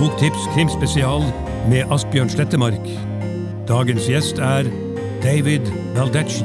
Boktips krimspesial med Asbjørn Slettemark. Dagens gjest er David Baldacci.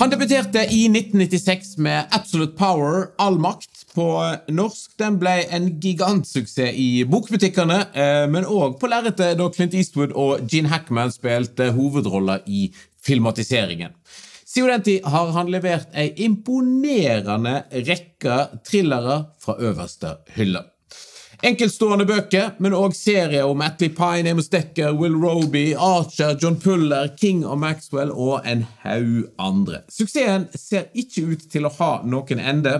Han debuterte i 1996 med Absolute Power, All makt, på norsk. Den ble en gigantsuksess i bokbutikkene, eh, men òg på lerretet da Clint Eastwood og Gene Hackman spilte hovedroller i filmatiseringen. Siden den tid har han levert ei imponerende rekke thrillere fra øverste hylle. Enkeltstående bøker, men òg serier om Atlee Pine, Amos Decker, Will Roby, Archer, John Puller, King og Maxwell og en haug andre. Suksessen ser ikke ut til å ha noen ende.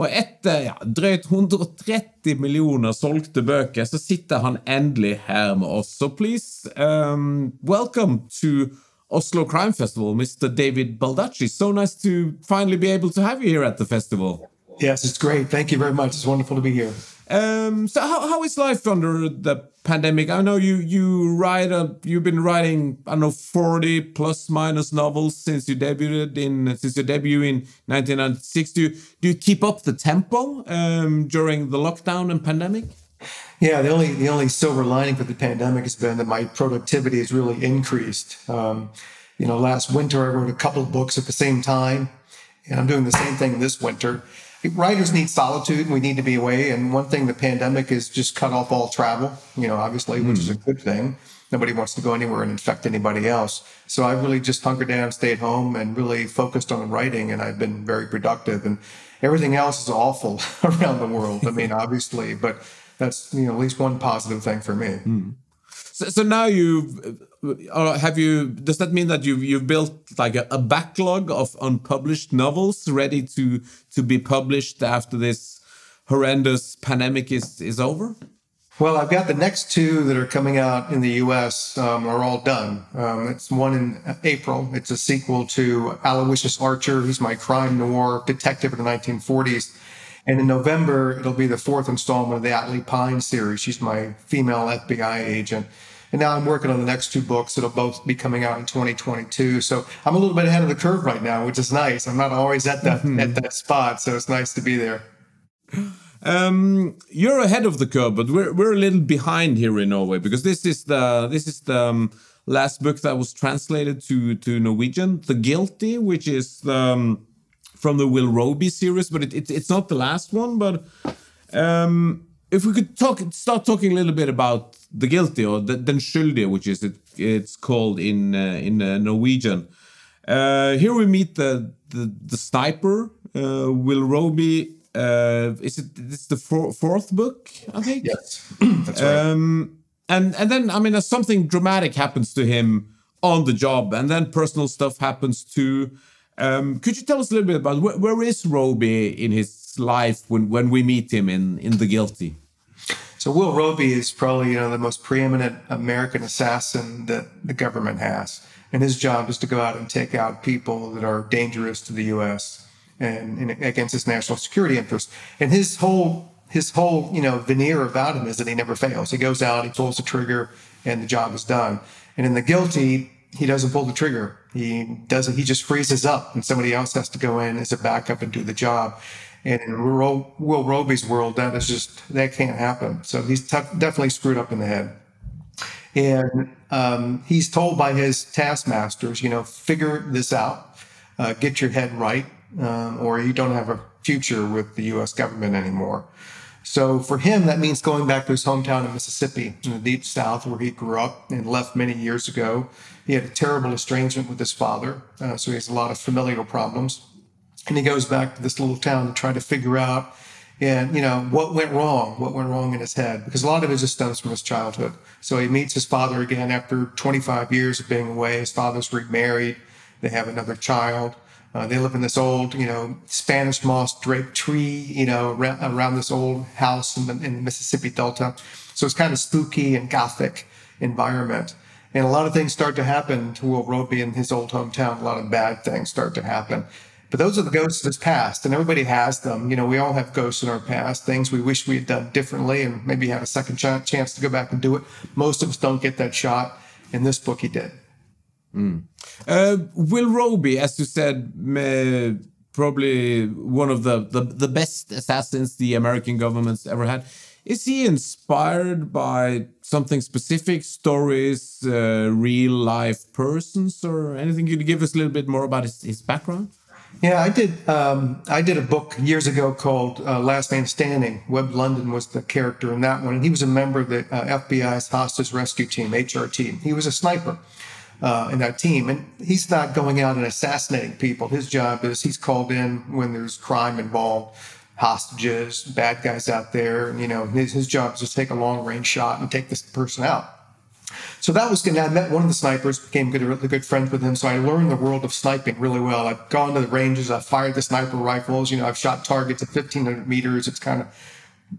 Og etter ja, drøyt 130 millioner solgte bøker, så sitter han endelig her med oss. Så please, um, welcome to Oslo Crime Festival, Mr. David Baldacci. So nice to finally be able to have you here at the festival. Yes, it's great. Thank you very much. It's wonderful to be here. Um, so how, how is life under the pandemic? I know you you write a, you've been writing I don't know forty plus minus novels since you debuted in since your debut in 1996. Do you, do you keep up the tempo um, during the lockdown and pandemic? Yeah, the only the only silver lining for the pandemic has been that my productivity has really increased. Um, you know, last winter I wrote a couple of books at the same time, and I'm doing the same thing this winter writers need solitude and we need to be away. And one thing the pandemic has just cut off all travel, you know, obviously, which is a hmm. good thing. Nobody wants to go anywhere and infect anybody else. So I really just hunkered down, stayed home, and really focused on writing. And I've been very productive. And everything else is awful around the world. I mean, obviously, but that's you know at least one positive thing for me. Mm. So, so now you've uh, have you does that mean that you've you've built like a, a, backlog of unpublished novels ready to to be published after this horrendous pandemic is is over? Well i've got the next two that are coming out in the us um, are all done. Um, it's one in april. It's a sequel to aloysius archer. Who's my crime noir detective in the 1940s and in November, it'll be the fourth installment of the Atlee Pine series. She's my female FBI agent. And now I'm working on the next two books that'll both be coming out in 2022. So I'm a little bit ahead of the curve right now, which is nice. I'm not always at that mm-hmm. at that spot, so it's nice to be there. Um, you're ahead of the curve, but we're we're a little behind here in Norway because this is the this is the um, last book that was translated to to Norwegian, The Guilty, which is um, from the Will Robie series, but it, it, it's not the last one. But um, if we could talk, start talking a little bit about the guilty or the den skyldige, which is it, it's called in uh, in uh, Norwegian. Uh, here we meet the the, the sniper, uh, Will Robie. Uh, is it this the four, fourth book? I think. Yes, that's right. Um, and and then I mean, something dramatic happens to him on the job, and then personal stuff happens too. Um, could you tell us a little bit about where, is Robie in his life when when we meet him in in the guilty? So Will Robie is probably you know the most preeminent American assassin that the government has, and his job is to go out and take out people that are dangerous to the U.S. and, and against its national security interests. And his whole his whole you know veneer about him is that he never fails. He goes out, he pulls the trigger, and the job is done. And in the guilty, he doesn't pull the trigger. He doesn't. He just freezes up, and somebody else has to go in as a backup and do the job. And in Will Robie's world, that is just that can't happen. So he's t- definitely screwed up in the head. And um, he's told by his taskmasters, you know, figure this out, uh, get your head right, um, or you don't have a future with the U.S. government anymore. So for him, that means going back to his hometown in Mississippi, in the deep South, where he grew up and left many years ago. He had a terrible estrangement with his father, uh, so he has a lot of familial problems. And he goes back to this little town to try to figure out and you know what went wrong what went wrong in his head because a lot of it just stems from his childhood. So he meets his father again after 25 years of being away. His father's remarried. They have another child. Uh, they live in this old you know spanish moss draped tree you know around, this old house in the, in the mississippi delta. So it's kind of spooky and gothic environment and a lot of things start to happen to will robie in his old hometown a lot of bad things start to happen But those are the ghosts of his past, and everybody has them. You know, we all have ghosts in our past, things we wish we had done differently, and maybe had a second ch- chance to go back and do it. Most of us don't get that shot. In this book, he did. Mm. Uh, Will Robie, as you said, may, probably one of the, the, the best assassins the American government's ever had. Is he inspired by something specific, stories, uh, real life persons, or anything? Could you give us a little bit more about his, his background? Yeah, I did. Um, I did a book years ago called uh, Last Man Standing. Web London was the character in that one, and he was a member of the uh, FBI's hostage rescue team, HR team. He was a sniper uh, in that team, and he's not going out and assassinating people. His job is he's called in when there's crime involved, hostages, bad guys out there, and you know his, his job is to take a long range shot and take this person out. So that was good. I met one of the snipers, became good, really good friends with him. So I learned the world of sniping really well. I've gone to the ranges, I've fired the sniper rifles, you know, I've shot targets at 1500 meters. It's kind of,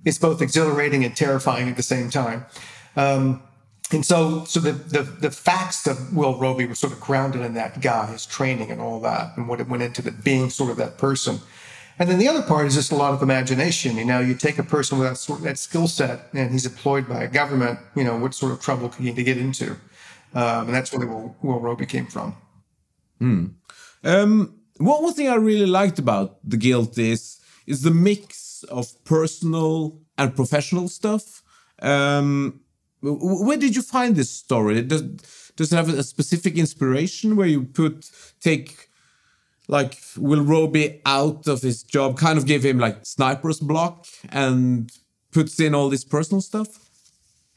it's both exhilarating and terrifying at the same time. Um, and so, so the, the, the facts of Will Robie were sort of grounded in that guy, his training and all that, and what it went into the being sort of that person. And then the other part is just a lot of imagination. You know, you take a person with that sort that skill set and he's employed by a government, you know, what sort of trouble can he get into? Um, and that's really where Will, Robie came from. Hmm. Um, one, thing I really liked about The Guilt is, is the mix of personal and professional stuff. Um, where did you find this story? Does, does it have a specific inspiration where you put, take like will Robie out of his job kind of give him like sniper's block and puts in all this personal stuff?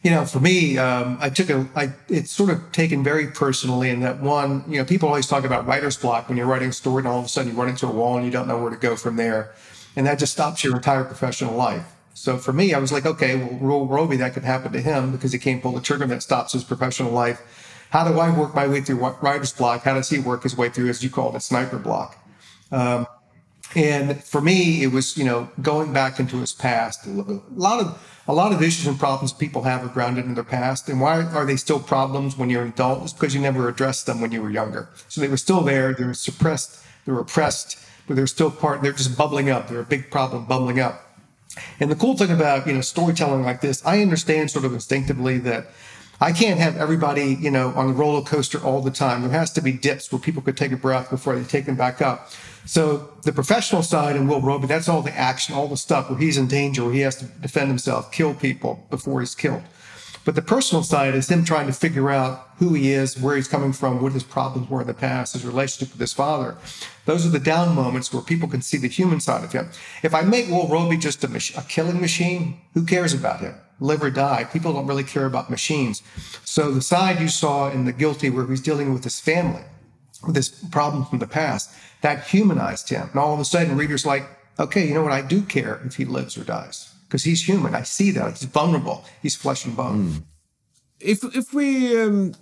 You know, for me, um, I took a, I, it's sort of taken very personally in that one, you know, people always talk about writer's block when you're writing a story and all of a sudden you run into a wall and you don't know where to go from there. And that just stops your entire professional life. So for me, I was like, okay, well, Robie, that could happen to him because he can't pull the trigger that stops his professional life how do I work my way through writer's block? How does he work his way through, as you call it, a sniper block? Um, and for me, it was you know going back into his past. A lot of a lot of issues and problems people have are grounded in their past. And why are they still problems when you're an adult? It's because you never addressed them when you were younger. So they were still there. They were suppressed. They were oppressed, but they're still part. They're just bubbling up. They're a big problem bubbling up. And the cool thing about you know storytelling like this, I understand sort of instinctively that I can't have everybody, you know, on the roller coaster all the time. There has to be dips where people could take a breath before they take them back up. So the professional side and Will Robie, that's all the action, all the stuff where he's in danger, where he has to defend himself, kill people before he's killed. But the personal side is him trying to figure out who he is, where he's coming from, what his problems were in the past, his relationship with his father. Those are the down moments where people can see the human side of him. If I make Will Robie just a, mach- a killing machine, who cares about him? Live or die. People don't really care about machines. So the side you saw in The Guilty, where he's dealing with his family, with this problem from the past, that humanized him. And all of a sudden, readers like, okay, you know what? I do care if he lives or dies because he's human. I see that. He's vulnerable. He's flesh and bone. Mm. If if we um,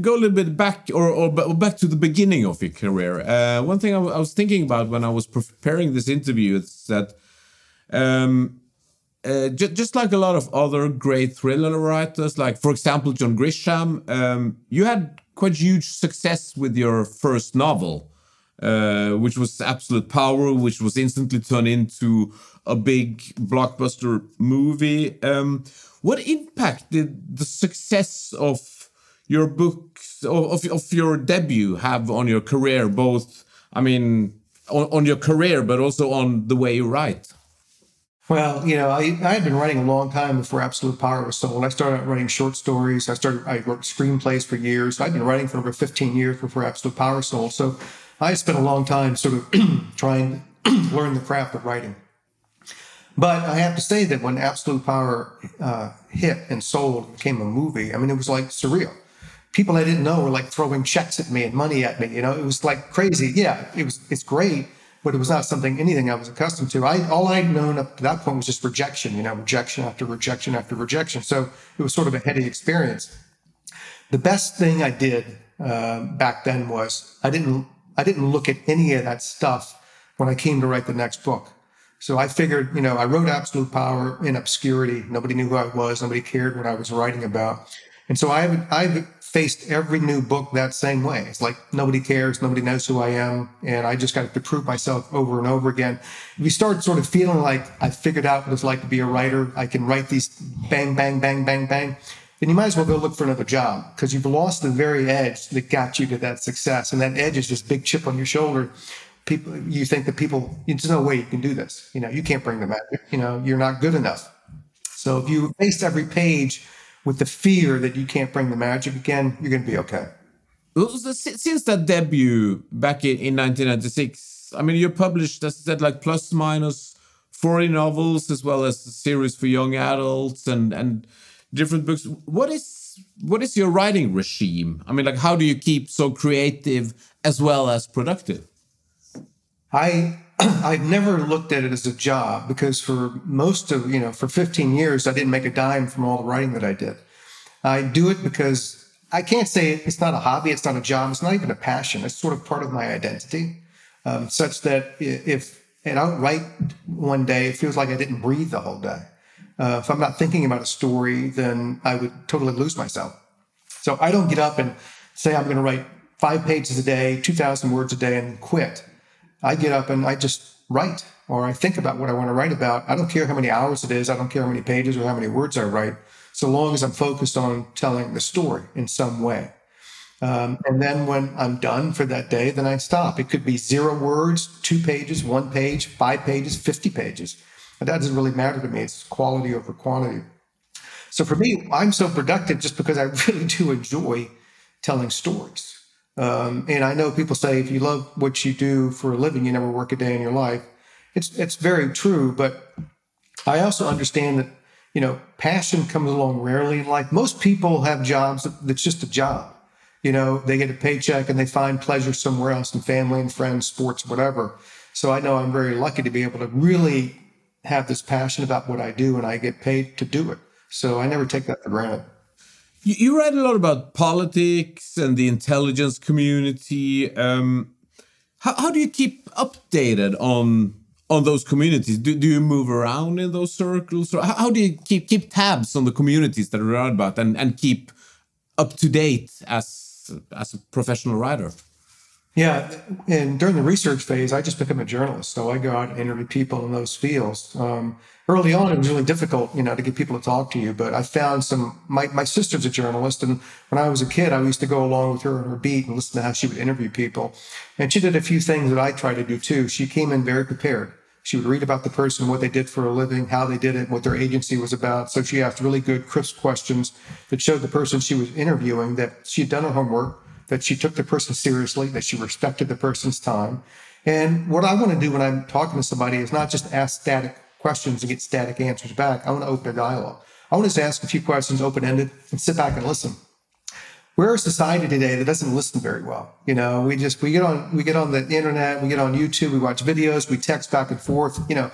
go a little bit back or, or, back to the beginning of your career, uh, one thing I, was thinking about when I was preparing this interview is that um, uh, just like a lot of other great thriller writers, like for example John Grisham, um, you had quite huge success with your first novel, uh, which was Absolute Power, which was instantly turned into a big blockbuster movie. Um, what impact did the success of your books of, of your debut have on your career? Both, I mean, on, on your career, but also on the way you write. Well, you know, I, I had been writing a long time before Absolute Power was sold. I started writing short stories. I started, I wrote screenplays for years. I'd been writing for over 15 years before Absolute Power sold. So I spent a long time sort of trying to learn the craft of writing. But I have to say that when Absolute Power uh, hit and sold, became a movie, I mean, it was like surreal. People I didn't know were like throwing checks at me and money at me. You know, it was like crazy. Yeah, it was. It's great but it was not something anything I was accustomed to. I all I'd known up to that point was just rejection, you know, rejection after rejection after rejection. So it was sort of a heady experience. The best thing I did uh, back then was I didn't I didn't look at any of that stuff when I came to write the next book. So I figured, you know, I wrote Absolute Power in obscurity. Nobody knew who I was. Nobody cared what I was writing about. And so I have, I faced every new book that same way. It's like nobody cares, nobody knows who I am, and I just got to prove myself over and over again. If you start sort of feeling like I figured out what it's like to be a writer, I can write these bang, bang, bang, bang, bang, then you might as well go look for another job because you've lost the very edge that got you to that success. And that edge is this big chip on your shoulder. People, you think that people, there's no way you can do this. You know, you can't bring the magic. You know, you're not good enough. So if you face every page with the fear that you can't bring the magic again, you're going to be okay. Since that debut back in, in 1996, I mean, you published, as I said, like plus minus 40 novels as well as a series for young adults and and different books. What is what is your writing regime? I mean, like, how do you keep so creative as well as productive? I I've never looked at it as a job because for most of you know for 15 years I didn't make a dime from all the writing that I did. I do it because I can't say it's not a hobby, it's not a job, it's not even a passion. It's sort of part of my identity, um, such that if and I don't write one day, it feels like I didn't breathe the whole day. Uh, if I'm not thinking about a story, then I would totally lose myself. So I don't get up and say I'm going to write five pages a day, 2,000 words a day, and quit. I get up and I just write or I think about what I want to write about. I don't care how many hours it is. I don't care how many pages or how many words I write, so long as I'm focused on telling the story in some way. Um, and then when I'm done for that day, then I stop. It could be zero words, two pages, one page, five pages, 50 pages. But that doesn't really matter to me. It's quality over quantity. So for me, I'm so productive just because I really do enjoy telling stories. Um, and I know people say if you love what you do for a living, you never work a day in your life. It's it's very true, but I also understand that you know passion comes along rarely in life. Most people have jobs that's just a job. You know, they get a paycheck and they find pleasure somewhere else in family and friends, sports, whatever. So I know I'm very lucky to be able to really have this passion about what I do and I get paid to do it. So I never take that for granted. You, you write a lot about politics and the intelligence community. Um, how, how do you keep updated on on those communities? Do, do you move around in those circles? Or how, how do you keep keep tabs on the communities that are about and, and keep up to date as as a professional writer? Yeah, and during the research phase, I just became a journalist. So I go out and interview people in those fields. Um, early on, it was really difficult, you know, to get people to talk to you. But I found some. My my sister's a journalist, and when I was a kid, I used to go along with her on her beat and listen to how she would interview people. And she did a few things that I try to do too. She came in very prepared. She would read about the person, what they did for a living, how they did it, what their agency was about. So she asked really good, crisp questions that showed the person she was interviewing that she had done her homework that she took the person seriously, that she respected the person's time. And what I want to do when I'm talking to somebody is not just ask static questions and get static answers back. I want to open a dialogue. I want to ask a few questions open ended and sit back and listen. We're a society today that doesn't listen very well. You know, we just we get on we get on the internet, we get on YouTube, we watch videos, we text back and forth, you know,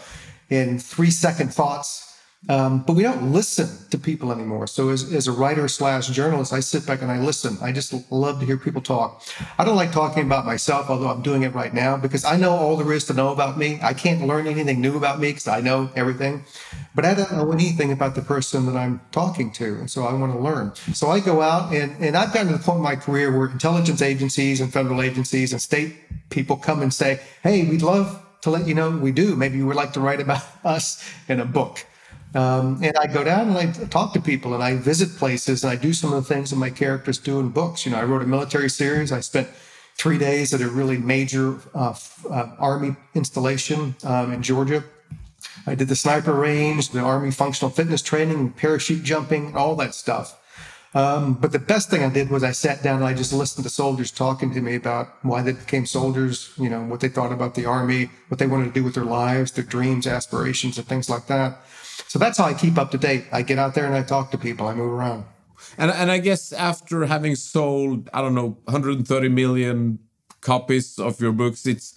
in three second thoughts um, but we don't listen to people anymore. So as, as a writer slash journalist, I sit back and I listen. I just love to hear people talk. I don't like talking about myself, although I'm doing it right now because I know all there is to know about me. I can't learn anything new about me because I know everything, but I don't know anything about the person that I'm talking to. And so I want to learn. So I go out and, and I've gotten to the point in my career where intelligence agencies and federal agencies and state people come and say, Hey, we'd love to let you know we do. Maybe you would like to write about us in a book. Um, and I go down and I talk to people and I visit places and I do some of the things that my characters do in books. You know, I wrote a military series. I spent three days at a really major uh, uh, Army installation um, in Georgia. I did the sniper range, the Army functional fitness training, parachute jumping, all that stuff. Um, but the best thing I did was I sat down and I just listened to soldiers talking to me about why they became soldiers, you know, what they thought about the Army, what they wanted to do with their lives, their dreams, aspirations, and things like that. So that's how I keep up to date. I get out there and I talk to people. I move around. And and I guess after having sold, I don't know, 130 million copies of your books, it's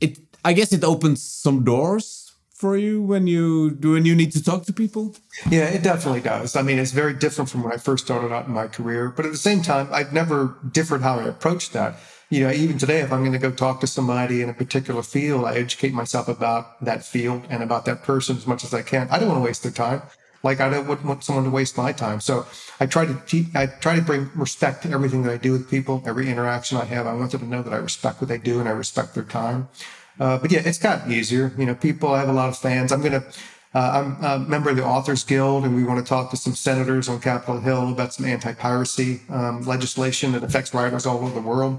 it. I guess it opens some doors for you when you do when you need to talk to people. Yeah, it definitely does. I mean, it's very different from when I first started out in my career, but at the same time, I've never differed how I approached that you know, even today, if I'm going to go talk to somebody in a particular field, I educate myself about that field and about that person as much as I can. I don't want to waste their time. Like I don't want someone to waste my time. So I try to keep, I try to bring respect to everything that I do with people, every interaction I have. I want them to know that I respect what they do and I respect their time. Uh, but yeah, it's gotten easier. You know, people, I have a lot of fans. I'm going to, uh, I'm a member of the Authors Guild, and we want to talk to some senators on Capitol Hill about some anti-piracy um, legislation that affects writers all over the world.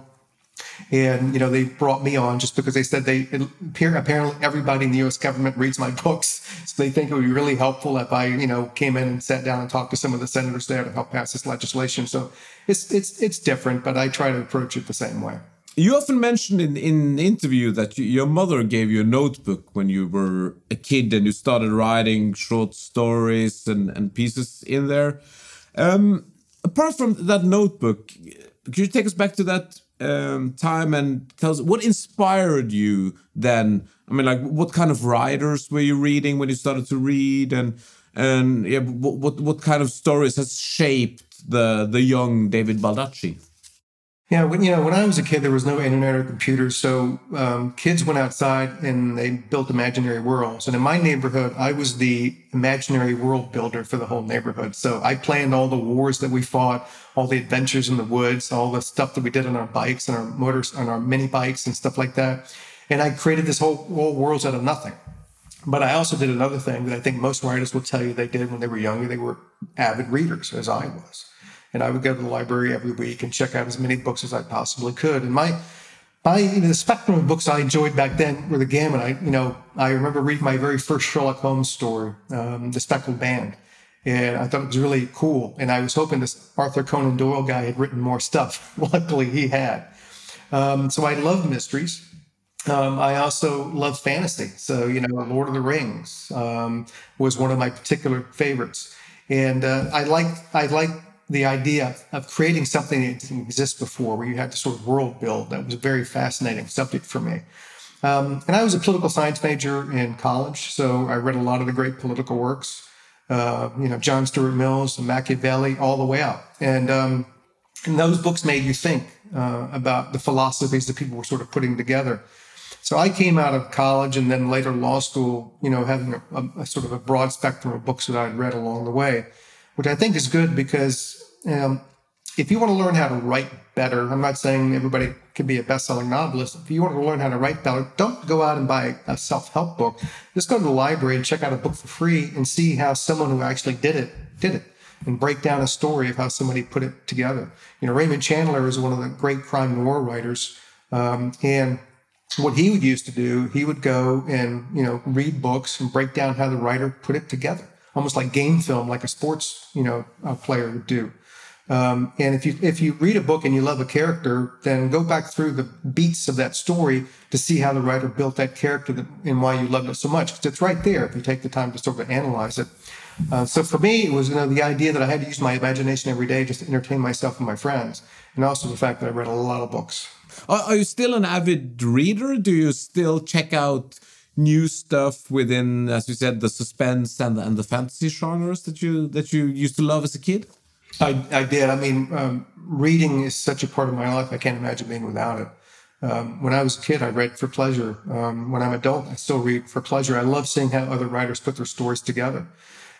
And you know, they brought me on just because they said they apparently everybody in the U.S. government reads my books, so they think it would be really helpful if I, you know, came in and sat down and talked to some of the senators there to help pass this legislation. So it's it's it's different, but I try to approach it the same way. You often mentioned in in interview that you, your mother gave you a notebook when you were a kid and you started writing short stories and and pieces in there. Um, apart from that notebook, could you take us back to that um, time and tell us what inspired you then? I mean, like what kind of writers were you reading when you started to read, and and yeah, what what, what kind of stories has shaped the the young David Baldacci? Yeah, when you know when I was a kid, there was no internet or computers, so um, kids went outside and they built imaginary worlds. And in my neighborhood, I was the imaginary world builder for the whole neighborhood. So I planned all the wars that we fought, all the adventures in the woods, all the stuff that we did on our bikes and our motors, on our mini bikes and stuff like that. And I created this whole whole worlds out of nothing. But I also did another thing that I think most writers will tell you they did when they were younger. They were avid readers, as I was and I would go to the library every week and check out as many books as I possibly could. And my my you know, the spectrum of books I enjoyed back then were the gamut. I you know I remember reading my very first Sherlock Holmes story, um, The Speckled Band, and I thought it was really cool. And I was hoping this Arthur Conan Doyle guy had written more stuff. Luckily, he had. Um, so I love mysteries. Um, I also love fantasy. So you know, Lord of the Rings um, was one of my particular favorites, and uh, I like I like the idea of creating something that didn't exist before, where you had to sort of world build. That was a very fascinating subject for me. Um, and I was a political science major in college, so I read a lot of the great political works, uh, you know, John Stuart Mills and Machiavelli, all the way up. And, um, and those books made you think uh, about the philosophies that people were sort of putting together. So I came out of college and then later law school, you know, having a, a, a sort of a broad spectrum of books that I'd read along the way which I think is good because um, if you want to learn how to write better, I'm not saying everybody can be a best-selling novelist. If you want to learn how to write better, don't go out and buy a self-help book. Just go to the library and check out a book for free and see how someone who actually did it did it and break down a story of how somebody put it together. You know, Raymond Chandler is one of the great crime noir writers, um, and what he would used to do, he would go and you know read books and break down how the writer put it together almost like game film, like a sports, you know, player would do. Um, and if you if you read a book and you love a character, then go back through the beats of that story to see how the writer built that character and why you loved it so much. Because it's right there if you take the time to sort of analyze it. Uh, so for me, it was you know the idea that I had to use my imagination every day just to entertain myself and my friends, and also the fact that I read a lot of books. Are you still an avid reader? Do you still check out? New stuff within, as you said, the suspense and the, and the fantasy genres that you that you used to love as a kid? I, I did. I mean, um, reading is such a part of my life. I can't imagine being without it. Um, when I was a kid, I read for pleasure. Um, when I'm adult, I still read for pleasure. I love seeing how other writers put their stories together.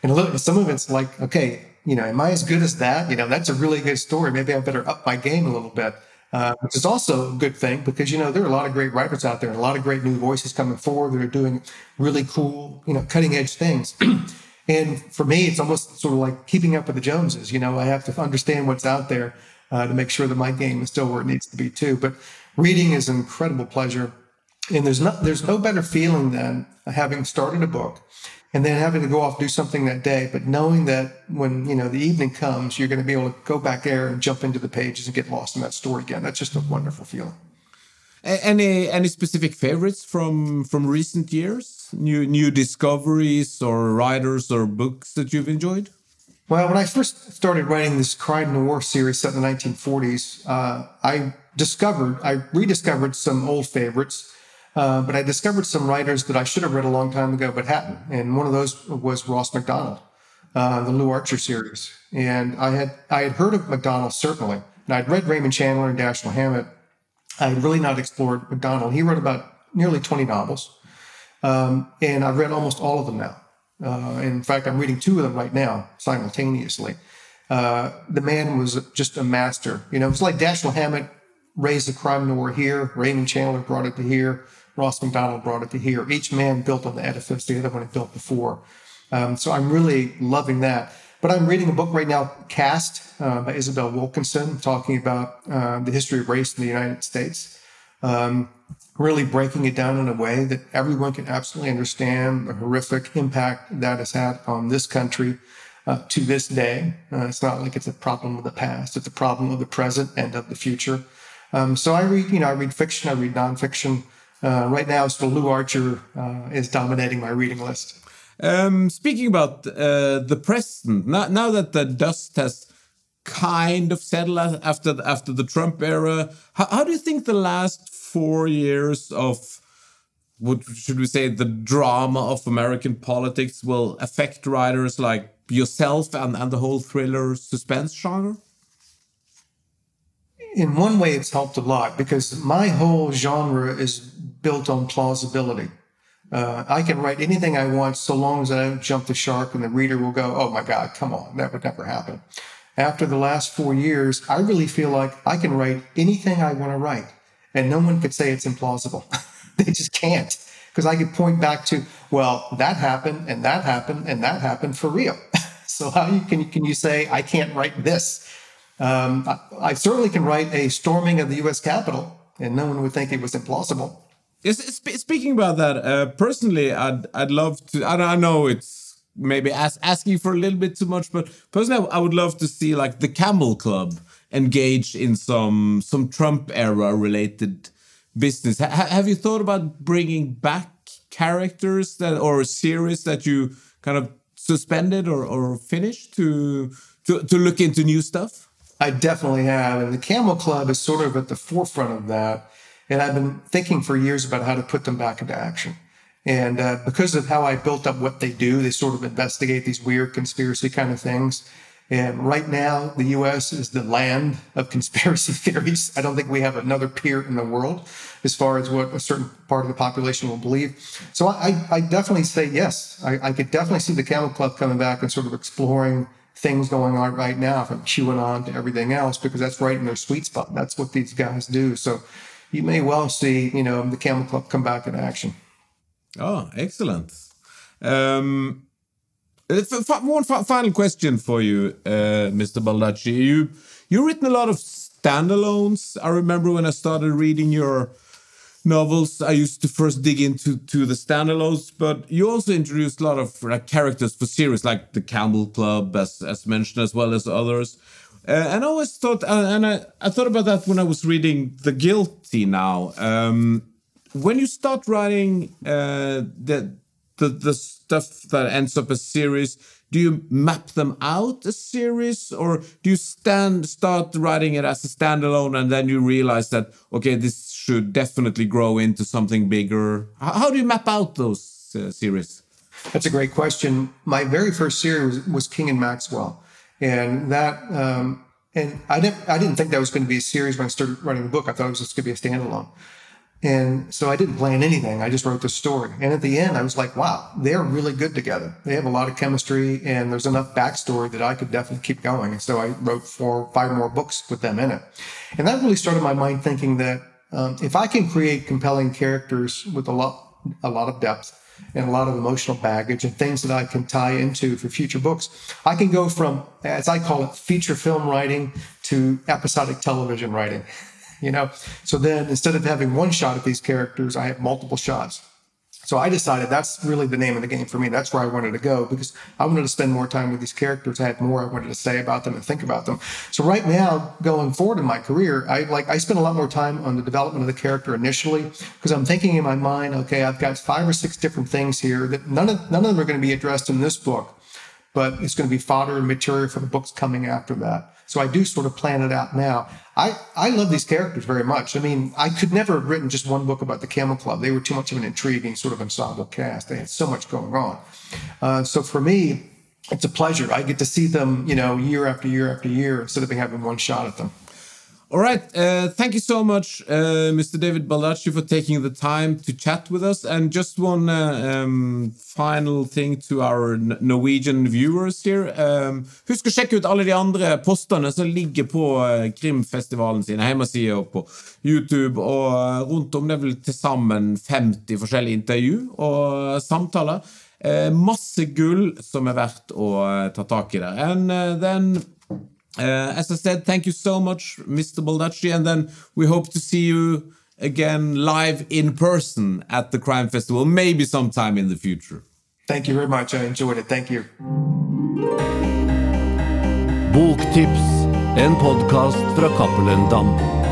And look, some of it's like, okay, you know, am I as good as that? You know, that's a really good story. Maybe I better up my game a little bit uh, which is also a good thing because you know there are a lot of great writers out there and a lot of great new voices coming forward that are doing really cool, you know, cutting edge things. and for me, it's almost sort of like keeping up with the Joneses. You know, I have to understand what's out there uh, to make sure that my game is still where it needs to be too. But reading is an incredible pleasure, and there's no there's no better feeling than having started a book and then having to go off and do something that day, but knowing that when you know the evening comes, you're going to be able to go back there and jump into the pages and get lost in that story again. That's just a wonderful feeling. Any any specific favorites from from recent years? New new discoveries or writers or books that you've enjoyed? Well, when I first started writing this crime noir series set in the 1940s, uh, I discovered I rediscovered some old favorites. Uh, but I discovered some writers that I should have read a long time ago, but hadn't. And one of those was Ross Macdonald, uh, the Lew Archer series. And I had I had heard of Macdonald certainly, and I'd read Raymond Chandler and Dashiell Hammett. I had really not explored Macdonald. He wrote about nearly 20 novels, um, and I've read almost all of them now. Uh, in fact, I'm reading two of them right now simultaneously. Uh, the man was just a master. You know, it's like Dashiell Hammett raised the crime noir here, Raymond Chandler brought it to here, Ross Macdonald brought it to here. Each man built on the edifice the other one had built before. Um, so I'm really loving that. But I'm reading a book right now, Caste, uh, by Isabel Wilkerson, talking about uh, the history of race in the United States. Um, really breaking it down in a way that everyone can absolutely understand the horrific impact that has had on this country uh, to this day. Uh, it's not like it's a problem of the past; it's a problem of the present and of the future. Um, so I read, you know, I read fiction, I read nonfiction. Uh, right now, still Lew Archer uh, is dominating my reading list. Um, speaking about uh, the present, now, now that the dust has kind of settled after after the Trump era, how, how do you think the last four years of what should we say the drama of American politics will affect writers like yourself and, and the whole thriller suspense genre? In one way, it's helped a lot because my whole genre is built on plausibility. Uh, I can write anything I want so long as I don't jump the shark and the reader will go, oh my God, come on, that would never happen. After the last four years, I really feel like I can write anything I want to write and no one could say it's implausible. they just can't because I could point back to, well, that happened and that happened and that happened for real. so how you, can, can you say I can't write this? Um, I, I certainly can write a storming of the U.S. Capitol and no one would think it was implausible. Speaking about that, uh, personally, I'd I'd love to. I, know it's maybe ask, asking for a little bit too much, but personally, I would love to see like the Camel Club engaged in some some Trump era related business. Ha have you thought about bringing back characters that or a series that you kind of suspended or, or finished to, to to look into new stuff? I definitely have, and the Camel Club is sort of at the forefront of that and I've been thinking for years about how to put them back into action. And uh, because of how I built up what they do, they sort of investigate these weird conspiracy kind of things. And right now, the US is the land of conspiracy theories. I don't think we have another peer in the world as far as what a certain part of the population will believe. So I, I definitely say yes. I, I could definitely see the Camel Club coming back and sort of exploring things going on right now from QAnon to everything else because that's right in their sweet spot. That's what these guys do. So you may well see, you know, the Camel Club come back in action. Oh, excellent. Um, one final question for you, uh, Mr. Baldacci. You you've written a lot of standalones. I remember when I started reading your novels, I used to first dig into to the standalones, but you also introduced a lot of like, characters for series, like the Camel Club, as as mentioned, as well as others. Uh, and I always thought, uh, and I, I thought about that when I was reading The Guilty now. Um, when you start writing uh, the, the, the stuff that ends up a series, do you map them out as series, or do you stand start writing it as a standalone, and then you realize that okay, this should definitely grow into something bigger? How, do you map out those uh, series? That's a great question. My very first series was King and Maxwell and that um, and I didn't I didn't think that was going to be a series when I started writing the book. I thought it was just going to be a standalone. And so I didn't plan anything. I just wrote the story. And at the end, I was like, wow, they're really good together. They have a lot of chemistry and there's enough backstory that I could definitely keep going. And so I wrote four, five more books with them in it. And that really started my mind thinking that um, if I can create compelling characters with a lot, a lot of depth, and a lot of emotional baggage and things that I can tie into for future books. I can go from, as I call it, feature film writing to episodic television writing. You know, so then instead of having one shot at these characters, I have multiple shots. So I decided that's really the name of the game for me. That's where I wanted to go because I wanted to spend more time with these characters. I had more I wanted to say about them and think about them. So right now, going forward in my career, I like I spend a lot more time on the development of the character initially because I'm thinking in my mind, okay, I've got five or six different things here that none of none of them are going to be addressed in this book, but it's going to be fodder and material for the books coming after that. So I do sort of plan it out now. I, I love these characters very much. I mean, I could never have written just one book about the Camel Club. They were too much of an intriguing sort of ensemble cast. They had so much going on. Uh, so for me, it's a pleasure. I get to see them, you know, year after year after year instead of having one shot at them. All right. Uh, thank you so much, uh, Mr. David Baldacci, for taking the time to chat with us. And just one uh, um, final thing to our Norwegian viewers here. Um, husk å sjekke ut alle de andre postene som ligger på uh, Krimfestivalen sin hjemmeside og på YouTube. Og uh, rundt om det er vel til sammen 50 forskjellige intervju og samtaler. Uh, masse gull som er verdt å ta tak i der. And then Uh, as I said, thank you so much, Mr. Baldacci, and then we hope to see you again live in person at the Crime Festival, maybe sometime in the future. Thank you very much. I enjoyed it. Thank you. Boktips, en podkast fra Cappelen Dam.